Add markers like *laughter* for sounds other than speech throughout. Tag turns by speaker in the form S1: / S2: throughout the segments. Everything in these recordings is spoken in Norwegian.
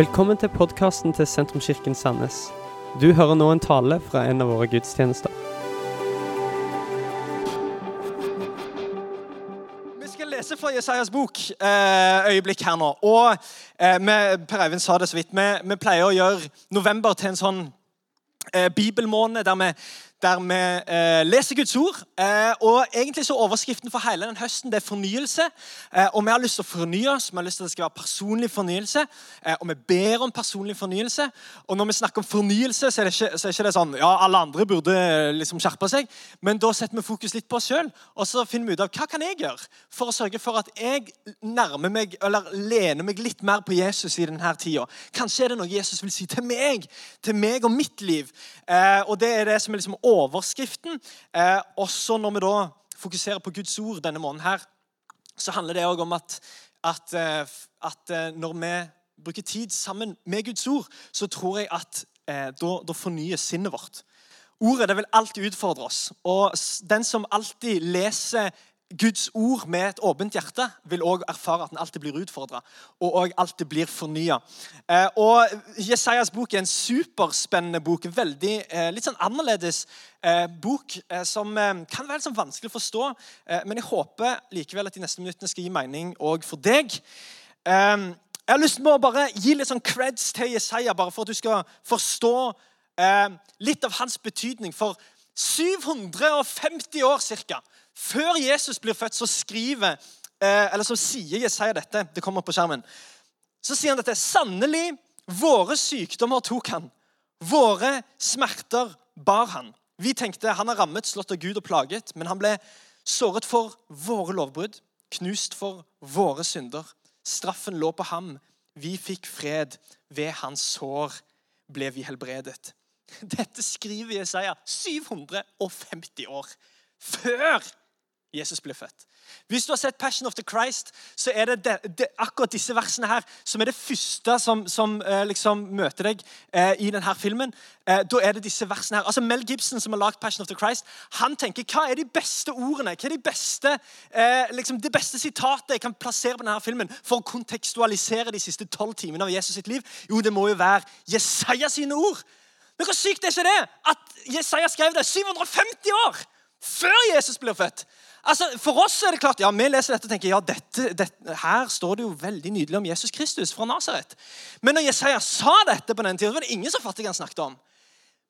S1: Velkommen til podkasten til Sentrumskirken Sandnes. Du hører nå en tale fra en av våre gudstjenester.
S2: Vi skal lese fra Jesajas bok eh, øyeblikk her nå. Og eh, Per Eivind sa det så vidt. Vi, vi pleier å gjøre november til en sånn eh, bibelmåned der vi, der vi eh, leser Guds ord. Eh, og egentlig så Overskriften for hele den høsten det er fornyelse. Eh, og Vi har lyst til å fornye oss. Vi har lyst til at det skal være personlig fornyelse. Eh, og vi ber om personlig fornyelse. Og når vi snakker om fornyelse, så er det ikke, så er ikke sånn ja, alle andre burde eh, liksom skjerpe seg. Men da setter vi fokus litt på oss sjøl, og så finner vi ut av hva kan jeg gjøre for å sørge for at jeg nærmer meg, eller lener meg litt mer på Jesus i denne tida. Kanskje er det noe Jesus vil si til meg, til meg og mitt liv. Eh, og det er det som er liksom overskriften. Eh, også når vi da fokuserer på Guds ord denne måneden her, så handler det òg om at, at, eh, at eh, når vi bruker tid sammen med Guds ord, så tror jeg at eh, da, da fornyes sinnet vårt. Ordet det vil alltid utfordre oss. Og den som alltid leser Guds ord med et åpent hjerte, vil òg erfare at den alltid blir utfordra og også alltid blir fornya. Eh, Jesajas bok er en superspennende bok. Veldig, eh, Litt sånn annerledes eh, bok som kan være litt sånn vanskelig å forstå. Men jeg håper likevel at de neste minuttene skal gi mening òg for deg. Jeg har lyst til å bare gi litt sånn creds til Jesaja, bare for at du skal forstå litt av hans betydning. For 750 år cirka, før Jesus blir født, så skriver eh, eller så sier Jesaja dette. Det kommer på skjermen. Så sier han dette. Sannelig, våre sykdommer tok han. Våre smerter bar han. Vi tenkte han har rammet, slått av Gud og plaget, men han ble såret for våre lovbrudd, knust for våre synder. Straffen lå på ham. Vi fikk fred. Ved hans sår ble vi helbredet. *laughs* Dette skriver Jesaja 750 år før Jesus ble født. Hvis du har sett Passion of the Christ, så er det, det, det akkurat disse versene her som er det første som, som eh, liksom møter deg eh, i denne filmen. Eh, da er det disse versene her. Altså Mel Gibson, som har lagd Passion of the Christ, han tenker hva er de beste ordene, hva er de beste, eh, liksom det beste sitatet jeg kan plassere på denne filmen for å kontekstualisere de siste tolv timene av Jesus sitt liv? Jo, det må jo være Jesaja sine ord. Men hvor sykt er ikke det at Jesaja skrev det 750 år før Jesus blir født? Altså, For oss er det klart, ja, vi leser dette og tenker ja, dette, dette, her står det jo veldig nydelig om Jesus Kristus fra Nasaret. Men når Jesaja sa dette på den tiden, var det ingen som fattig han snakket om.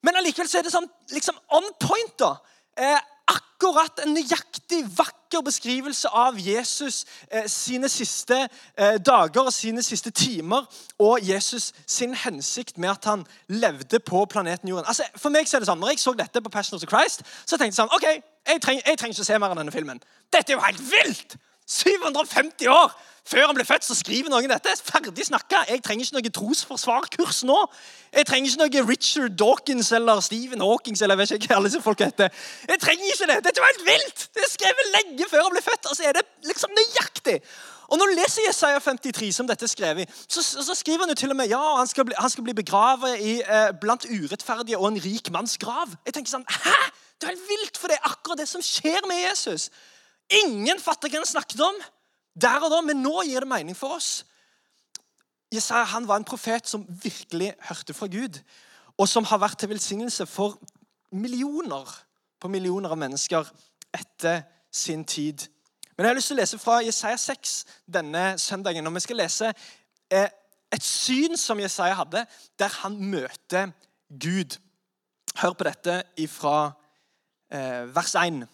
S2: Men allikevel så er det sånn liksom on point. da. Eh, akkurat en nøyaktig, vakker beskrivelse av Jesus eh, sine siste eh, dager og sine siste timer, og Jesus sin hensikt med at han levde på planeten Jorden. Altså, for meg så er det sånn, når jeg så dette på Passion of the Christ, så tenkte jeg sånn OK, jeg, treng, jeg trenger ikke se mer av denne filmen. Dette er jo helt vilt! 750 år før han ble født, så skriver noen dette. Ferdig snakka. Jeg trenger ikke noe trosforsvarkurs nå. Jeg trenger ikke noe Richard Dawkins eller Stephen Hawkins eller jeg vet ikke hva alle disse folk heter. Jeg trenger ikke det. Dette var helt vilt! Det er skrevet lenge før han ble født, Altså er det liksom nøyaktig. Og når du leser Jesaja 53, som dette er skrevet så, så skriver han jo til og med ja, han skal bli, han skal bli begravet i, eh, blant urettferdige og en rik manns grav. Jeg tenker sånn, hæ? Det er helt vilt, for det er akkurat det som skjer med Jesus. Ingen fatter hva han snakket om der og da, men nå gir det mening for oss. Jesaja han var en profet som virkelig hørte fra Gud, og som har vært til velsignelse for millioner på millioner av mennesker etter sin tid. Men jeg har lyst til å lese fra Jesaja 6 denne søndagen. og Vi skal lese eh, et syn som Jesaja hadde, der han møter Gud. Hør på dette fra eh, vers 1.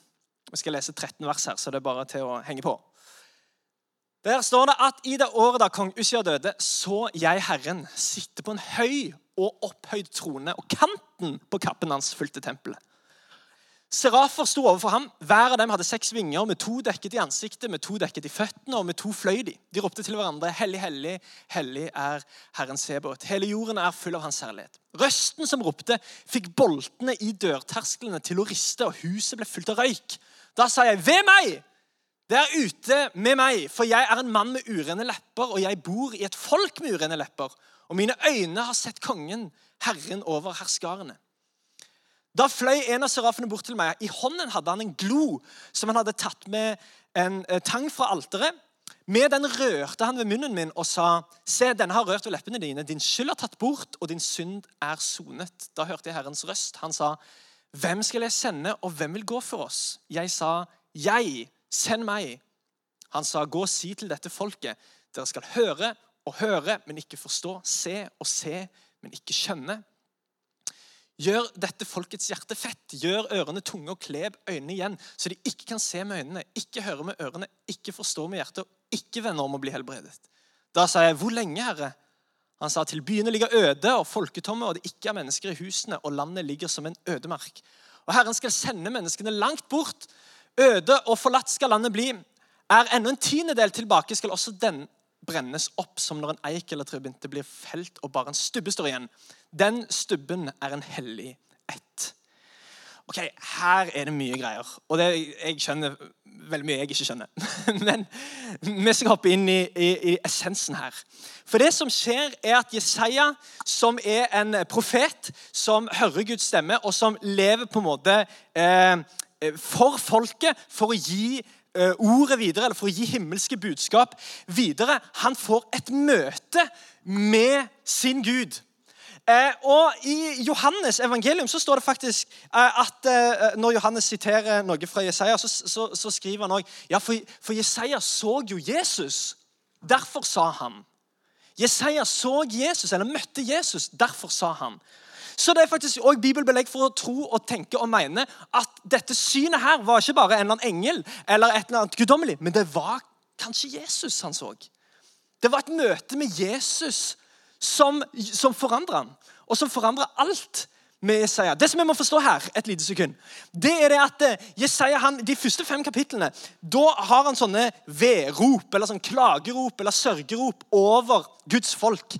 S2: Vi skal lese 13 vers her, så det er bare til å henge på. Der står det at i det året da kong Ussia døde, så jeg Herren sitte på en høy og opphøyd trone, og kanten på kappen hans fulgte tempelet. Serafer sto overfor ham. Hver av dem hadde seks vinger, med to dekket i ansiktet, med to dekket i føttene, og med to fløy de. De ropte til hverandre, Hellig, hellig, hellig er Herren Sebot. Hele jorden er full av hans herlighet. Røsten som ropte, fikk boltene i dørtersklene til å riste, og huset ble fullt av røyk. Da sa jeg, ved meg! Det er ute med meg, for jeg er en mann med urene lepper, og jeg bor i et folk med urene lepper. Og mine øyne har sett kongen, Herren over herskarene. Da fløy en av serafene bort til meg. I hånden hadde han en glo som han hadde tatt med en eh, tang fra alteret. Med den rørte han ved munnen min og sa, Se, denne har rørt ved leppene dine. Din skyld er tatt bort, og din synd er sonet. Da hørte jeg Herrens røst. Han sa, Hvem skal jeg sende, og hvem vil gå for oss? Jeg sa, Jeg, send meg. Han sa, Gå og si til dette folket, dere skal høre og høre, men ikke forstå. Se og se, men ikke skjønne. Gjør dette folkets hjerte fett. Gjør ørene tunge og kleb øynene igjen, så de ikke kan se med øynene, ikke høre med ørene, ikke forstå med hjertet og ikke vende om å bli helbredet. Da sa jeg, 'Hvor lenge, Herre?' Han sa, 'Til byene ligger øde og folketomme, og det ikke er mennesker i husene, og landet ligger som en ødemark.' Og Herren skal sende menneskene langt bort. Øde og forlatt skal landet bli. Er enda en tiendedel tilbake, skal også den brennes opp som når en eik eller trebinte blir felt og bare en stubbe står igjen. Den stubben er en hellig ett. Ok, Her er det mye greier. Og det, jeg skjønner veldig mye jeg ikke skjønner. *laughs* Men vi skal hoppe inn i, i, i, essensen her. For det som skjer, er at Jesaja, som er en profet som hører Guds stemme, og som lever på en måte eh, for folket for å gi Eh, ordet videre, eller for å gi himmelske budskap videre. Han får et møte med sin Gud. Eh, og I Johannes' evangelium så står det faktisk eh, at eh, når Johannes siterer noe fra Jesaja, så, så, så skriver han òg ja, for, for Jesaja så jo Jesus. Derfor sa han. Jesaja så Jesus, eller møtte Jesus. Derfor sa han. Så det er faktisk også bibelbelegg for å tro og tenke og mene at dette synet her var ikke bare en eller annen engel eller et eller annet guddommelig, men det var kanskje Jesus han så. Det var et møte med Jesus som, som forandrer han, og som forandrer alt med Jesaja. Det som jeg må forstå her, et lite sekund, det er det at eh, Jesaja, han, de første fem kapitlene da har han sånne vedrop, eller sånn klagerop eller sørgerop over Guds folk.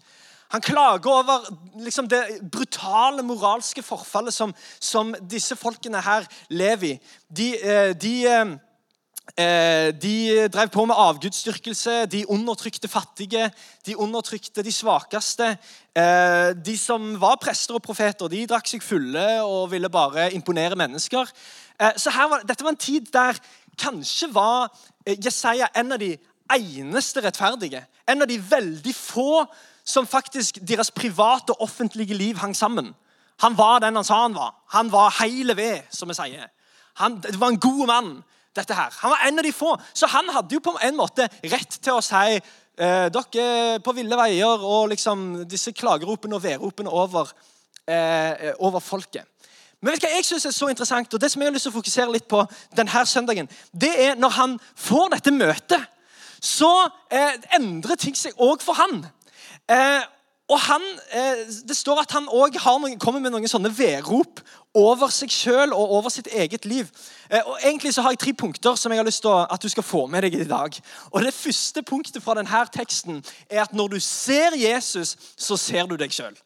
S2: Han klager over liksom, det brutale moralske forfallet som, som, disse folkene her lever i. De, eh, de, eh, de drev på med avgudsdyrkelse, de undertrykte fattige, de undertrykte de svakeste. Eh, de som var prester og profeter, de drakk seg fulle og ville bare imponere mennesker. Så var, Dette var en tid der kanskje var Jesaja en av de eneste rettferdige. En av de veldig få som faktisk deres private og offentlige liv hang sammen. Han var den han sa han var. Han var hele ved, som vi sier. Han det var en god mann. Dette her. Han var en av de få. Så han hadde jo på en måte rett til å si eh, dere er på ville veier og liksom disse klageropene og vedropene over, eh, over folket. Men vet du hva jeg synes er så interessant, og det som jeg har lyst til å fokusere litt på denne søndagen, det er når han får dette møtet, så eh, endrer ting seg òg for han. Eh, og han, eh, Det står at han òg kommer med noen sånne vedrop over seg sjøl og over sitt eget liv. Eh, og egentlig så har jeg tre punkter som jeg har lyst til at du skal få med deg i dag. Og Det første punktet fra denne teksten er at når du ser Jesus, så ser du deg sjøl.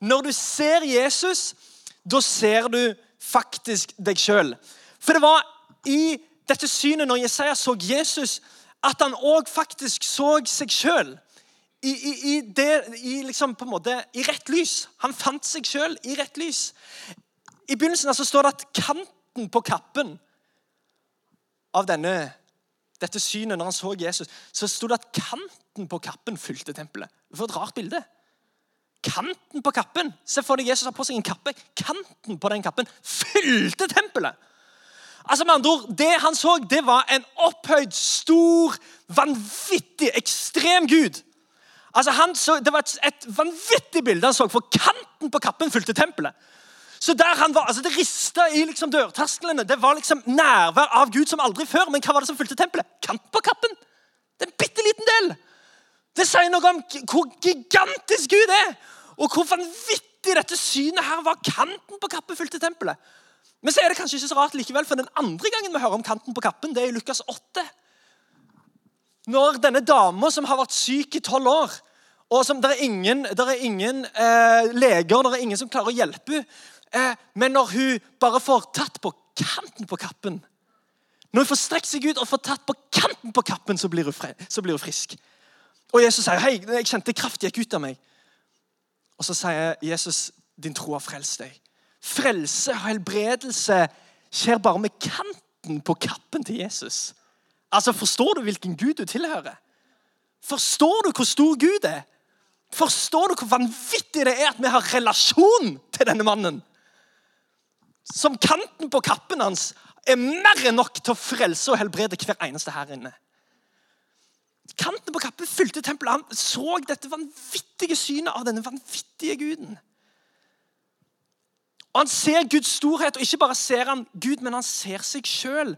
S2: Når du ser Jesus, da ser du faktisk deg sjøl. For det var i dette synet når Jesaja så Jesus, at han òg faktisk så seg sjøl i, i, i, det, i, liksom på en måte, i rett lys. Han fant seg sjøl i rett lys. I begynnelsen altså står det at kanten på kappen av denne, dette synet når han så Jesus, så sto det at kanten på kappen fylte tempelet. For et rart bilde. Kanten på kappen. Se for deg Jesus har på seg en kappe. Kanten på den kappen fylte tempelet. Altså med andre ord, Det han så, det var en opphøyd, stor, vanvittig, ekstrem Gud Altså, så, det var et, et, vanvittig bilde han så, for kanten på kappen fulgte tempelet. Så der han var, altså Det rista i liksom dørtersklene. Det var liksom nærvær av Gud som aldri før. Men hva var det som fulgte tempelet? Kanten på kappen. Det er en bitte liten del. Det sier noe om hvor gigantisk Gud er, og hvor vanvittig dette synet her var. Kanten på kappen fulgte tempelet. Men så er det kanskje ikke så rart likevel, for den andre gangen vi hører om kanten på kappen, det er i Lukas 8. Når denne dama som har vært syk i tolv år og som Det er ingen, der er ingen eh, leger det er ingen som klarer å hjelpe henne. Eh, men når hun bare får tatt på kanten på kappen Når hun får strekt seg ut og får tatt på kanten på kappen, så blir hun, fri, så blir hun frisk. Og Jesus sier, 'Hei, jeg kjente kraft gikk ut av meg.' Og så sier Jesus, 'Din tro har frelst deg.' Frelse og helbredelse skjer bare med kanten på kappen til Jesus. Altså, Forstår du hvilken Gud du tilhører? Forstår du hvor stor Gud er? Forstår du hvor vanvittig det er at vi har relasjon til denne mannen? Som kanten på kappen hans er mer enn nok til å frelse og helbrede hver eneste her inne. Kanten på kappen fylte tempelet. Han så dette vanvittige synet av denne vanvittige guden. Og Han ser Guds storhet, og ikke bare ser han Gud, men han ser seg sjøl.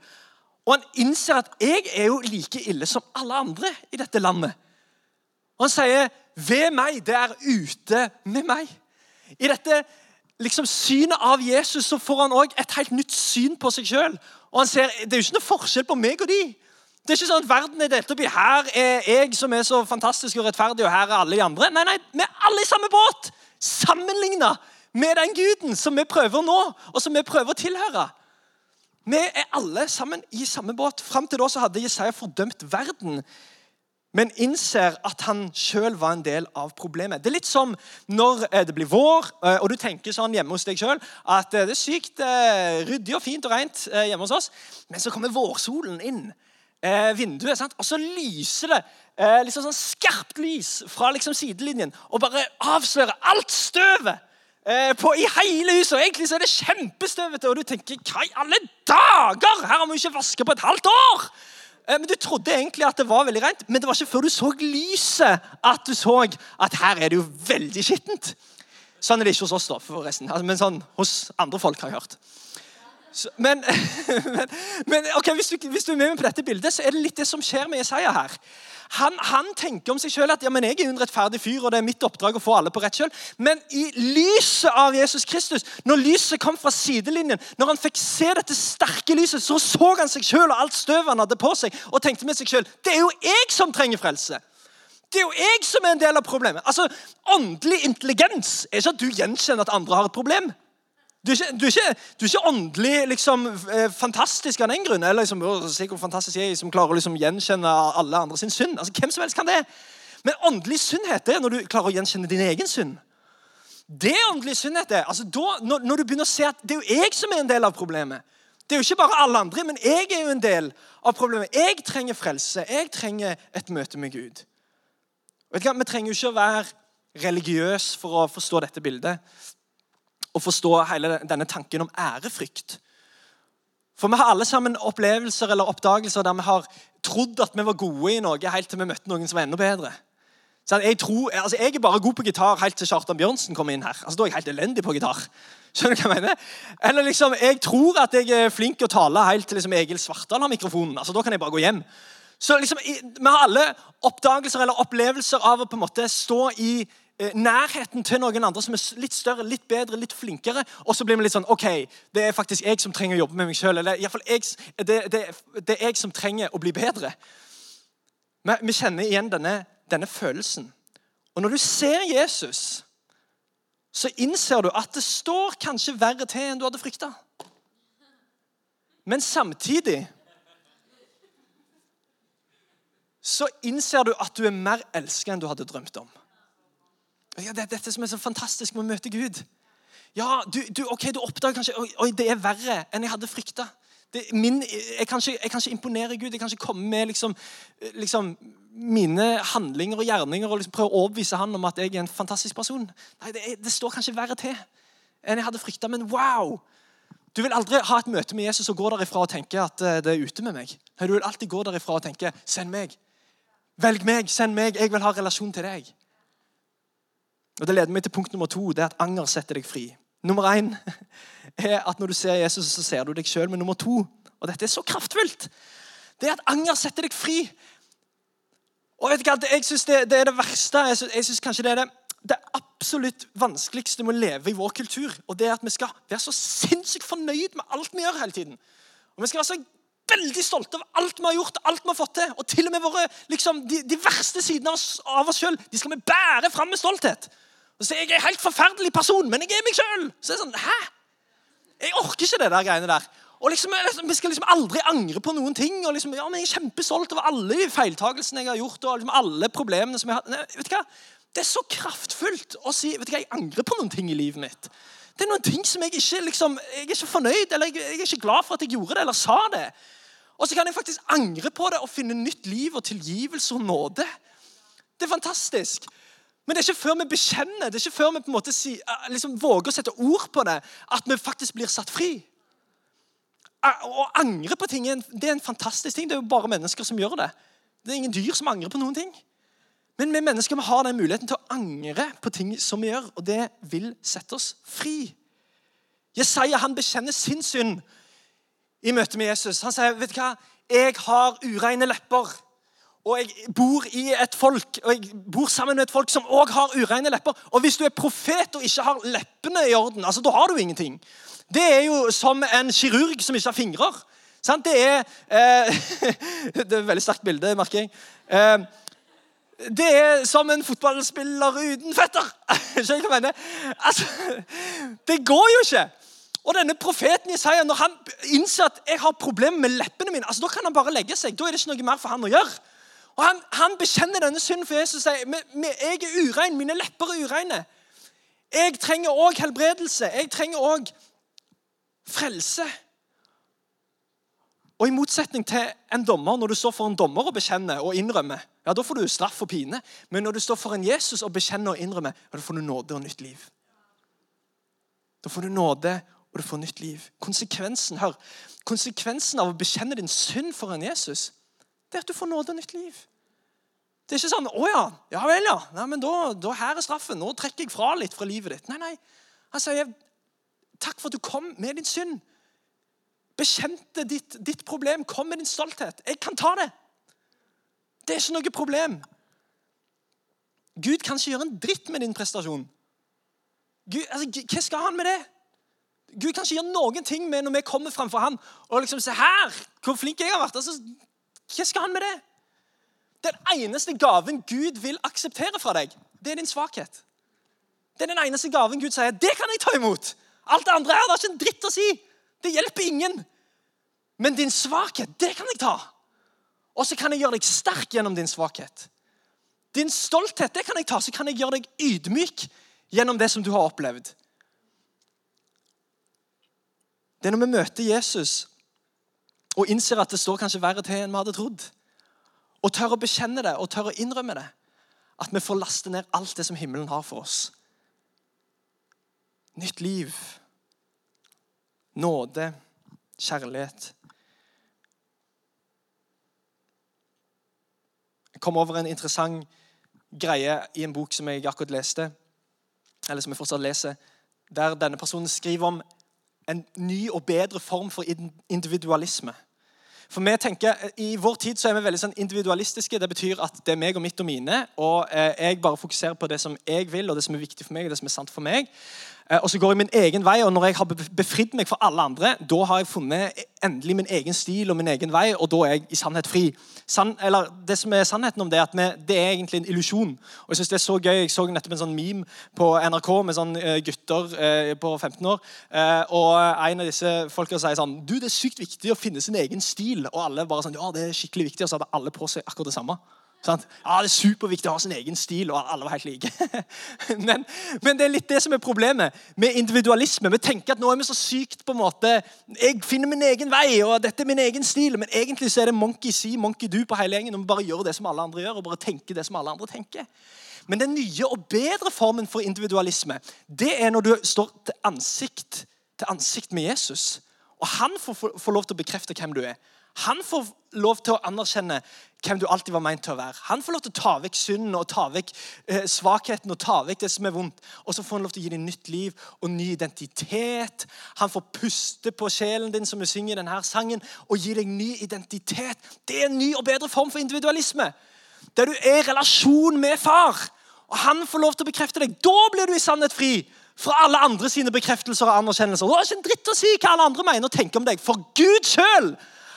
S2: Og han innser at 'jeg er jo like ille som alle andre i dette landet'. Og han sier 'ved meg, det er ute med meg'. I dette liksom, synet av Jesus så får han òg et helt nytt syn på seg sjøl. Og han ser, det er jo ikke noe forskjell på meg og de. Det er ikke sånn at Verden er delt opp i her er jeg som er så fantastisk og rettferdig, og her er alle de andre. Nei, nei, Vi er alle i samme båt! Sammenligna med den guden som vi prøver nå, og som vi prøver å tilhøre. Vi er alle sammen i samme båt. Fram til da så hadde Jesaja fordømt verden, men innser at han sjøl var en del av problemet. Det er litt som når eh, det blir vår, eh, og du tenker sånn hjemme hos deg sjøl at eh, det er sykt ryddig og fint og rent hjemme hos oss, men så kommer vårsolen inn vinduet, sant? og så lyser det liksom sånn skarpt lys fra liksom sidelinjen og bare avslører alt støvet på, i hele huset. og Egentlig så er det kjempestøvete, og du tenker hva i alle dager? Her har vi ikke vaska på et halvt år! Eh, men Du trodde egentlig at det var veldig rent, men det var ikke før du så lyset at du så at her er det jo veldig skittent. Sånn er det ikke hos oss, da, forresten. Altså, men sånn hos andre folk, har jeg hørt. Men, *laughs* men, men okay, hvis, du, hvis, du, er med meg på dette bildet, så er det litt det som skjer med Jesaja her. Han, han, tenker om seg selv at ja, men jeg er en rettferdig fyr, og det er mitt oppdrag å få alle på rett kjøl. Men i lyset av Jesus Kristus, når lyset kom fra sidelinjen, når han fikk se dette sterke lyset, så så han seg sjøl og alt støvet han hadde på seg, og tenkte med seg sjøl det er jo jeg som trenger frelse. Det er jo jeg som er en del av problemet. Altså, Åndelig intelligens er ikke at du gjenkjenner at andre har et problem. Du er, ikke, du, er ikke, du er ikke, åndelig liksom, eh, fantastisk av den grunn. Eller liksom, hvor fantastisk jeg som klarer å liksom, gjenkjenne alle andre sin synd. Altså, hvem som helst kan det. Men åndelig sunnhet er når du klarer å gjenkjenne din egen synd. Det er åndelig sunnhet. det. Altså, da, når, når, du begynner å se at det er jo jeg som er en del av problemet. Det er jo ikke bare alle andre, men jeg er jo en del av problemet. Jeg trenger frelse. Jeg trenger et møte med Gud. Vet du hva? Vi trenger jo ikke å være religiøs for å forstå dette bildet å forstå hele denne tanken om ærefrykt. For vi har alle sammen opplevelser eller oppdagelser der vi har trodd at vi var gode i noe helt til vi møtte noen som var enda bedre. Så jeg, tror, altså jeg er bare god på gitar helt til Kjartan Bjørnsen kommer inn her. Altså Da er jeg helt elendig på gitar. Skjønner du hva Jeg mener? Eller liksom, jeg tror at jeg er flink til å tale helt til liksom Egil Svartdal har mikrofonen. Altså Da kan jeg bare gå hjem. Så liksom, Vi har alle oppdagelser eller opplevelser av å på en måte stå i nærheten til noen andre som er litt større, litt bedre, litt flinkere. Og så blir vi litt sånn OK, det er faktisk jeg som trenger å jobbe med meg sjøl. Eller iallfall det, det, det er jeg som trenger å bli bedre. Men vi kjenner igjen denne, denne følelsen. Og når du ser Jesus, så innser du at det står kanskje verre til enn du hadde frykta. Men samtidig så innser du at du er mer elska enn du hadde drømt om. Ja, det er dette som er så fantastisk med å møte Gud. Ja, du, du, ok, du oppdager kanskje oi, det er verre enn jeg hadde frykta. Jeg, kan ikke imponere Gud. Jeg kan ikke komme med liksom, liksom, mine handlinger og gjerninger og liksom prøve å overbevise han om at jeg er en fantastisk person. Nei, det, det står kanskje verre til enn jeg hadde frykta. Men wow! Du vil aldri ha et møte med Jesus og gå derifra og tenke at eh, det er ute med meg. Du vil alltid gå derifra og tenke 'Send meg'. Velg meg, send meg. Jeg vil ha relasjon til deg. Og Det leder meg til punkt nummer to. det er at Anger setter deg fri. Nummer én er at når du ser Jesus, så ser du deg sjøl. Men nummer to, og dette er så kraftfullt, det er at anger setter deg fri. Og vet du hva, Jeg syns det, det, er det verste. Jeg synes, kanskje det er det, det absolutt vanskeligste med å leve i vår kultur. Og det er at vi skal være så sinnssykt fornøyd med alt vi gjør hele tiden. Og Vi skal være så veldig stolte over alt vi har gjort, alt vi har fått til. Og til og med våre, liksom, de, de verste sidene av av oss sjøl skal vi bære fram med stolthet. Og så er en helt forferdelig person, men jeg er meg sjøl. Så er sånn, hæ? Jeg orker ikke det der greiene der. Og liksom, Vi skal liksom aldri angre på noen ting. og liksom, ja, men Jeg er kjempesolgt over alle feiltagelsene jeg har gjort. og liksom alle problemene som jeg har. Nei, vet du hva? Det er så kraftfullt å si vet du hva, jeg angrer på noen ting i livet mitt. Det er noen ting som jeg ikke liksom, jeg er ikke fornøyd eller jeg, jeg er ikke glad for at jeg gjorde det eller sa det. Og så kan jeg faktisk angre på det og finne nytt liv og tilgivelse og nåde. Det er fantastisk. Men det er ikke før vi bekjenner, det er ikke før vi på en måte si, eh, liksom våger å sette ord på det, at vi faktisk blir satt fri. Å angre på ting det er en fantastisk ting. Det er jo bare mennesker som gjør det. Det er ingen dyr som angrer på noen ting. Men vi mennesker vi har den muligheten til å angre på ting som vi gjør, og det vil sette oss fri. Jesaja han bekjenner sin synd i møte med Jesus. Han sier, 'Vet du hva? Jeg har ureine lepper.' Og jeg bor i et folk, og jeg bor sammen med et folk som òg har ureine lepper. Og hvis du er profet og ikke har leppene i orden, altså da har du ingenting. Det er jo som en kirurg som ikke har fingre. Sant? Det er eh, *laughs* Det er et veldig sterkt bilde, merker jeg. Eh, det er som en fotballspiller uten føtter. *laughs* Skjønner du hva jeg mener? Altså, *laughs* det går jo ikke. Og denne profeten Jesaja, når han innser at jeg har problemer med leppene mine, altså da kan han bare legge seg. Da er det ikke noe mer for han å gjøre. Og Han, han bekjenner denne synden for Jesus og sier jeg er urein, mine lepper er ureine. Jeg trenger òg helbredelse. Jeg trenger òg frelse. Og I motsetning til en dommer, når du står for en dommer og bekjenner og innrømmer, ja, da får du straff og pine. Men når du står for en Jesus og bekjenner og innrømmer, ja, da får du nåde og nytt liv. Da får du nåde og du får nytt liv. Konsekvensen hør, konsekvensen av å bekjenne din synd for en Jesus, det er at du får nåde og nytt liv. Det er ikke sånn 'Å ja, ja vel, ja. Nei, men da, da her er straffen. Nå trekker jeg fra litt fra livet ditt.' Nei, nei. Han sier, 'Takk for at du kom med din synd.' Bekjente ditt, ditt problem. Kom med din stolthet. Jeg kan ta det. Det er ikke noe problem. Gud kan ikke gjøre en dritt med din prestasjon. Gud, altså, hva skal han med det? Gud kan ikke gjøre noen ting med når vi kommer framfor han og liksom se her, hvor flink jeg har vært. Altså, hva skal han med det? Den eneste gaven Gud vil akseptere fra deg, det er din svakhet. Det er den eneste gaven Gud sier det kan jeg ta imot. Alt det andre her, det er ikke en dritt å si. Det hjelper ingen. Men din svakhet, det kan jeg ta. Og så kan jeg gjøre deg sterk gjennom din svakhet. Din stolthet, det kan jeg ta. Så kan jeg gjøre deg ydmyk gjennom det som du har opplevd. Det er når vi møter Jesus og innser at det står kanskje verre til enn vi hadde trodd, og tør å bekjenne det og tør å innrømme det, at vi får laste ned alt det som himmelen har for oss. Nytt liv, nåde, kjærlighet. Jeg kom over en interessant greie i en bok som jeg akkurat leste, eller som jeg fortsatt leser, der denne personen skriver om en ny og bedre form for individualisme. For vi tenker, I vår tid så er vi veldig sånn individualistiske. Det betyr at det er meg og mitt og mine. Og eh, jeg bare fokuserer på det som jeg vil, og det som er viktig for meg, og det som er sant for meg. Eh, og så går jeg min egen vei, og når jeg har befridd meg for alle andre, da har jeg funnet endelig min egen stil og min egen vei, og da er jeg i sannhet fri. San, eller Det som er sannheten om det, er at vi, det er egentlig en illusjon. Og Jeg synes det er så gøy. Jeg så nettopp en sånn meme på NRK med sånn uh, gutter uh, på 15 år. Og en av disse folka sier sånn Du, det er sykt viktig å finne sin egen stil. Og alle bare sånn Ja, det er skikkelig viktig. Og så hadde alle på seg akkurat det samme. Sant? Ja, Det er superviktig å ha sin egen stil, og alle var helt like. *laughs* men, men, det er litt det som er problemet med individualisme. Vi tenker at nå er vi så sykt på en måte Jeg finner min egen vei, og dette er min egen stil. Men egentlig så er det monkey see, monkey do på hele gjengen. Og vi bare gjør det som alle andre gjør, og bare tenker det som alle andre tenker. Men den nye og bedre formen for individualisme, det er når du står til ansikt til ansikt med Jesus. Og han får, får lov til å bekrefte hvem du er. Han får lov til å anerkjenne hvem du alltid var meint til å være. Han får lov til å ta vekk synden og ta vekk eh, svakheten og ta vekk det som er vondt. Og så får han lov til å gi deg nytt liv og ny identitet. Han får puste på sjelen din, som vi synger i denne sangen, og gi deg ny identitet. Det er en ny og bedre form for individualisme. Der du er i relasjon med far. Og han får lov til å bekrefte deg. Da blir du i sannhet fri fra alle andre sine bekreftelser og anerkjennelser. Det er ikke en dritt å si hva alle andre mener og tenker om deg. For Gud sjøl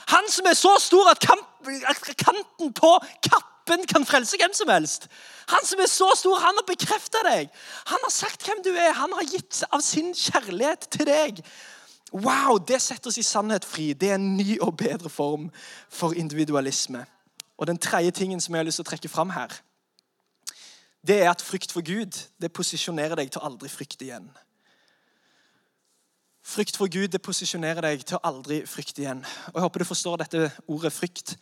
S2: han som er så stor at, kamp, at kanten på kappen kan frelse hvem som helst. Han som er så stor, han har bekrefta deg. Han har sagt hvem du er. Han har gitt av sin kjærlighet til deg. Wow, Det setter oss i sannhet fri. Det er en ny og bedre form for individualisme. Og Den tredje tingen som jeg har lyst til å trekke fram her, det er at frykt for Gud det posisjonerer deg til å aldri frykte igjen. Frykt for Gud det posisjonerer deg til å aldri frykte igjen. Og Jeg håper du forstår dette ordet frykt.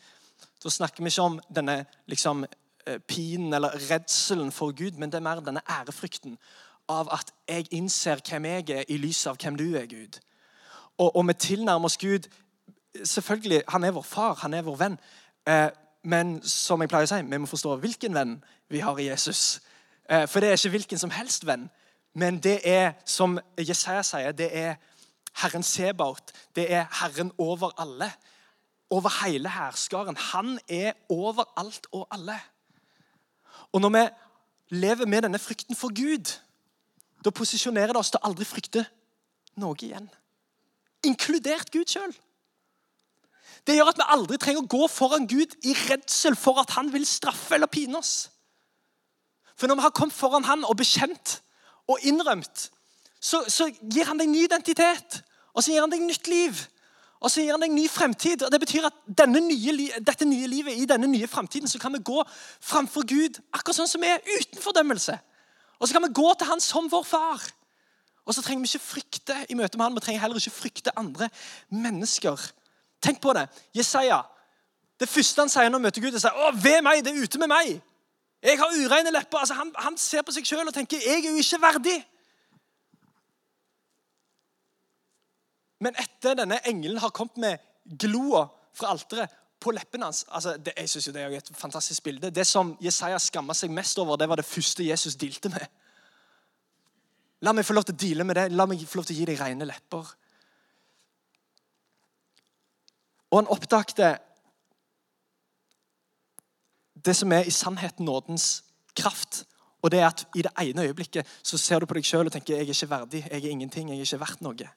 S2: Da snakker vi ikke om denne liksom, eh, pinen eller redselen for Gud, men det er mer denne ærefrykten av at jeg innser hvem jeg er, i lys av hvem du er, Gud. Og, og vi tilnærmer oss Gud Selvfølgelig, Han er vår far, han er vår venn. Eh, men som jeg pleier å si, vi må forstå hvilken venn vi har i Jesus. Eh, for det er ikke hvilken som helst venn. Men det er, som Jesaja sier, det er Herren Sebaot. Det er Herren over alle. Over hele hærskaren. Han er over alt og alle. Og når vi lever med denne frykten for Gud, da posisjonerer det oss til aldri frykte noe igjen. Inkludert Gud sjøl. Det gjør at vi aldri trenger å gå foran Gud i redsel for at han vil straffe eller pine oss. For når vi har kommet foran han og bekjent og innrømt, så, så gir han deg ny identitet. Og så gir han deg nytt liv. Og så gir han deg ny fremtid. Og Det betyr at nye, dette nye livet, i denne nye fremtiden så kan vi gå framfor Gud akkurat sånn som vi er, uten fordømmelse. Og så kan vi gå til han som vår far. Og så trenger vi ikke frykte i møte med han, vi trenger heller ikke frykte andre mennesker. Tenk på det. Jesaja, det første han sier når han møter Gud, er sier, å, ved meg, det er ute med meg. Jeg har ureine lepper. Altså, han, han, ser på seg sjøl og tenker jeg er jo ikke verdig. Men etter denne engelen har kommet med gloa fra alteret på leppene hans altså, det, jeg synes jo det er et fantastisk bilde. Det som Jesaja skamma seg mest over, det var det første Jesus dealte med. La meg få lov til å deale med det. La meg få lov til å gi deg rene lepper. Og han oppdagte det som er i sannheten nådens kraft. Og det er at I det ene øyeblikket så ser du på deg sjøl og tenker jeg er ikke verdig, jeg er ingenting, jeg er ikke verdt noe.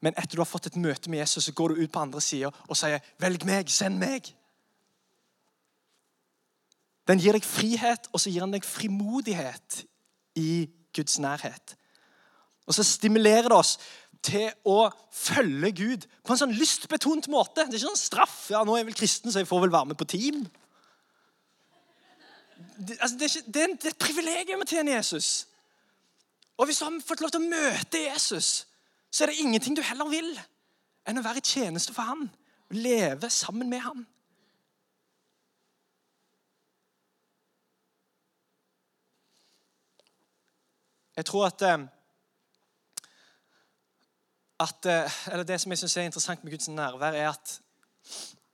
S2: Men etter du har fått et møte med Jesus, så går du ut på andre sida og sier 'Velg meg, send meg'. Den gir deg frihet, og så gir den deg frimodighet i Guds nærhet. Og så stimulerer det oss til å følge Gud på en sånn lystbetont måte. Det er ikke sånn straff. ja, 'Nå er jeg vel kristen, så jeg får vel være med på team.' det, altså, det, er ikke, det, er, det er et privilegium å tjene Jesus. Og hvis du har fått lov til å møte Jesus, så er det ingenting du heller vil enn å være i tjeneste for. Og leve sammen med ham. Jeg tror at, eh, at eh, eller Det som jeg synes er interessant med Guds nærvær, er at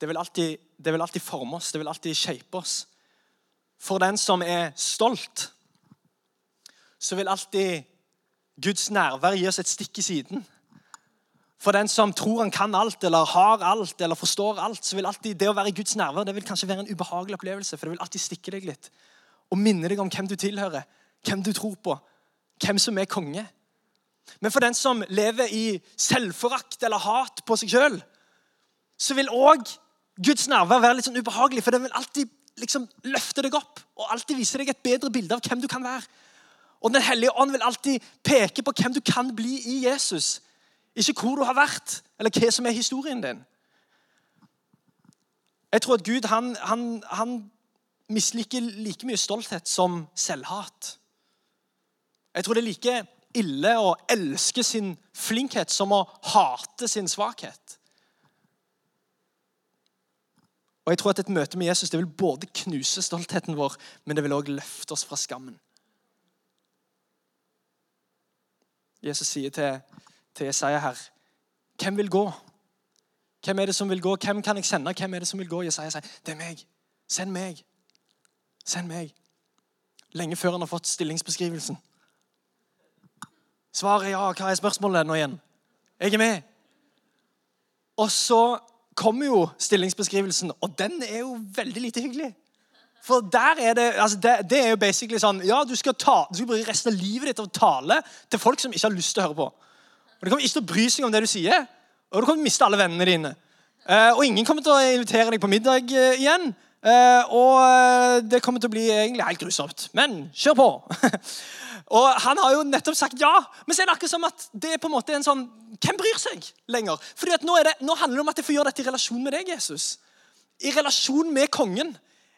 S2: det vil, alltid, det vil alltid forme oss, det vil alltid shape oss. For den som er stolt, så vil alltid Guds nærvær gir oss et stikk i siden. For den som tror han kan alt, eller har alt, eller forstår alt, så vil alltid det å være i Guds nærvær det vil kanskje være en ubehagelig opplevelse, for det vil alltid stikke deg litt. Og minne deg om hvem du tilhører, hvem du tror på, hvem som er konge. Men for den som lever i selvforakt eller hat på seg sjøl, så vil òg Guds nærvær være litt sånn ubehagelig, for det vil alltid liksom løfte deg opp og alltid vise deg et bedre bilde av hvem du kan være. Og Den hellige ånd vil alltid peke på hvem du kan bli i Jesus. Ikke hvor du har vært, eller hva som er historien din. Jeg tror at Gud han, han, han misliker like mye stolthet som selvhat. Jeg tror det er like ille å elske sin flinkhet som å hate sin svakhet. Og jeg tror at Et møte med Jesus det vil både knuse stoltheten vår, men det vil også løfte oss fra skammen. Jesus sier til, til Jesaja her Hvem vil gå? Hvem er det som vil gå? Hvem kan jeg sende? Hvem er det som vil gå? Jesaja sier, det er meg. Send meg. Send meg. Lenge før han har fått stillingsbeskrivelsen. Svaret er ja. Hva er spørsmålet nå igjen? Jeg er med. Og så kommer jo stillingsbeskrivelsen, og den er jo veldig lite hyggelig. For der er det, altså det, det, er jo basically sånn Ja, du skal, ta, du skal bruke resten av livet ditt til å tale til folk som ikke har lyst til å høre på. Og De kommer ikke til å bry seg om det du sier, og du kommer til å miste alle vennene dine. Uh, og ingen kommer til å invitere deg på middag uh, igjen. Uh, og det kommer til å bli egentlig helt grusomt. Men kjør på! *laughs* Og Han har jo nettopp sagt ja, men så er det akkurat som at det er på en måte en sånn Hvem bryr seg lenger? Fordi at nå, det, nå handler det om at jeg får gjøre dette i relasjon med deg, Jesus. I relasjon med kongen.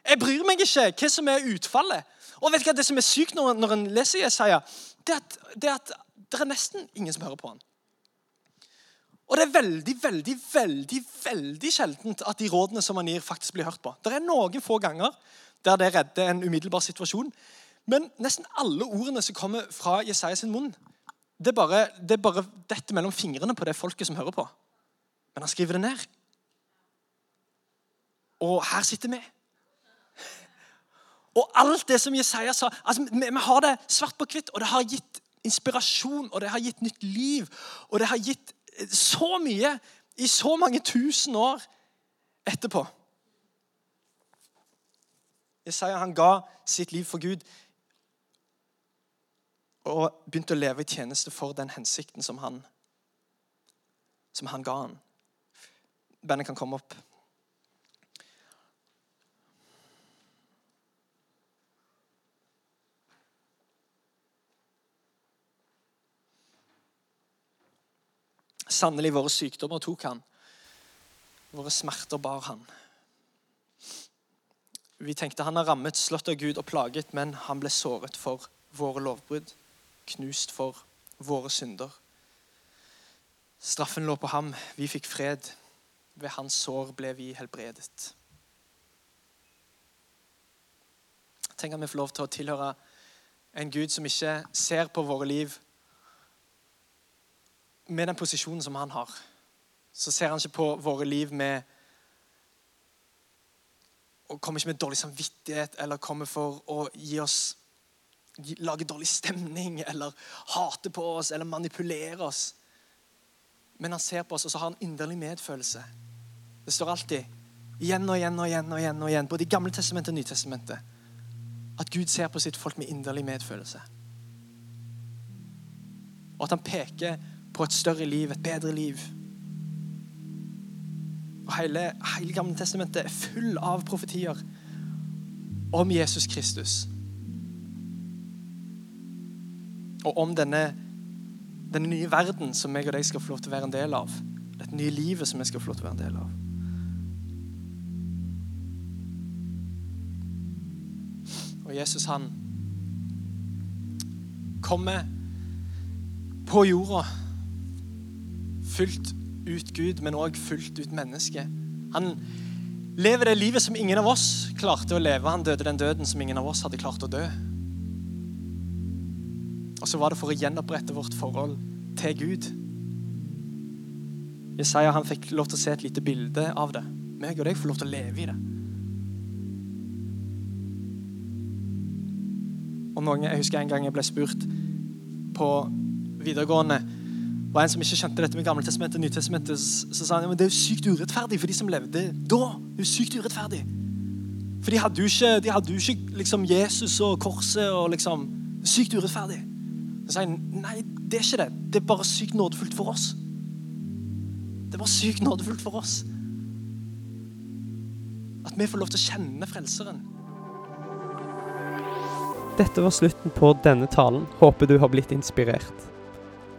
S2: Jeg bryr meg ikke hva som er utfallet. Og vet du hva Det som er sykt når, når en leser Jesaja, det er, at, det er at det er nesten ingen som hører på han. Og det er veldig, veldig, veldig veldig sjeldent at de rådene som han gir, faktisk blir hørt på. Det er noen få ganger der det redder en umiddelbar situasjon. Men nesten alle ordene som kommer fra Jesaja sin munn, det er bare, det er bare dette mellom fingrene på det folket som hører på. Men han skriver det ned. Og her sitter vi. Og alt det som Jesaja sa altså, vi, vi har det svart på hvitt, og det har gitt inspirasjon, og det har gitt nytt liv. Og det har gitt så mye i så mange tusen år etterpå. Jesaja han ga sitt liv for Gud og begynte å leve i tjeneste for den hensikten som han, som han ga han. Bandet kan komme opp. Sannelig, våre sykdommer tok han. Våre smerter bar han. Vi tenkte han har rammet, slått av Gud og plaget, men han ble såret for våre lovbrudd, knust for våre synder. Straffen lå på ham, vi fikk fred. Ved hans sår ble vi helbredet. Tenk at vi får lov til å tilhøre en Gud som ikke ser på våre liv med den posisjonen som han har, så ser han ikke på våre liv med og kommer ikke med dårlig samvittighet eller kommer for å gi oss lage dårlig stemning eller hate på oss eller manipulere oss. Men han ser på oss, og så har han inderlig medfølelse. Det står alltid igjen og igjen og igjen og igjen, og igjen både i Gamle testamentet og Nytestamentet, at Gud ser på sitt folk med inderlig medfølelse. Og at han peker på et større liv, et bedre liv. Og Hele, hele Gamle testamentet er full av profetier om Jesus Kristus. Og om denne, denne nye verden som jeg og deg skal få lov til å være en del av. Dette nye livet som jeg skal få lov til å være en del av. Og Jesus, han kommer på jorda fullt ut Gud, men òg fullt ut menneske. Han lever det livet som ingen av oss klarte å leve. Han døde den døden som ingen av oss hadde klart å dø. Og så var det for å gjenopprette vårt forhold til Gud. Jesaja han fikk lov til å se et lite bilde av det. Meg og deg får lov til å leve i det. Og noen, Jeg husker en gang jeg ble spurt på videregående var en som ikke skjønte dette med Gamle testamentet og Nytestamentet, så sa han at det er jo sykt urettferdig for de som levde da. Det er jo sykt urettferdig. For de hadde jo ikke, de hadde jo ikke liksom Jesus og korset og liksom Sykt urettferdig. Så sa han nei, det er ikke det. Det er bare sykt nådefullt for oss. Det var sykt nådefullt for oss. At vi får lov til å kjenne Frelseren.
S1: Dette var slutten på denne talen. Håper du har blitt inspirert.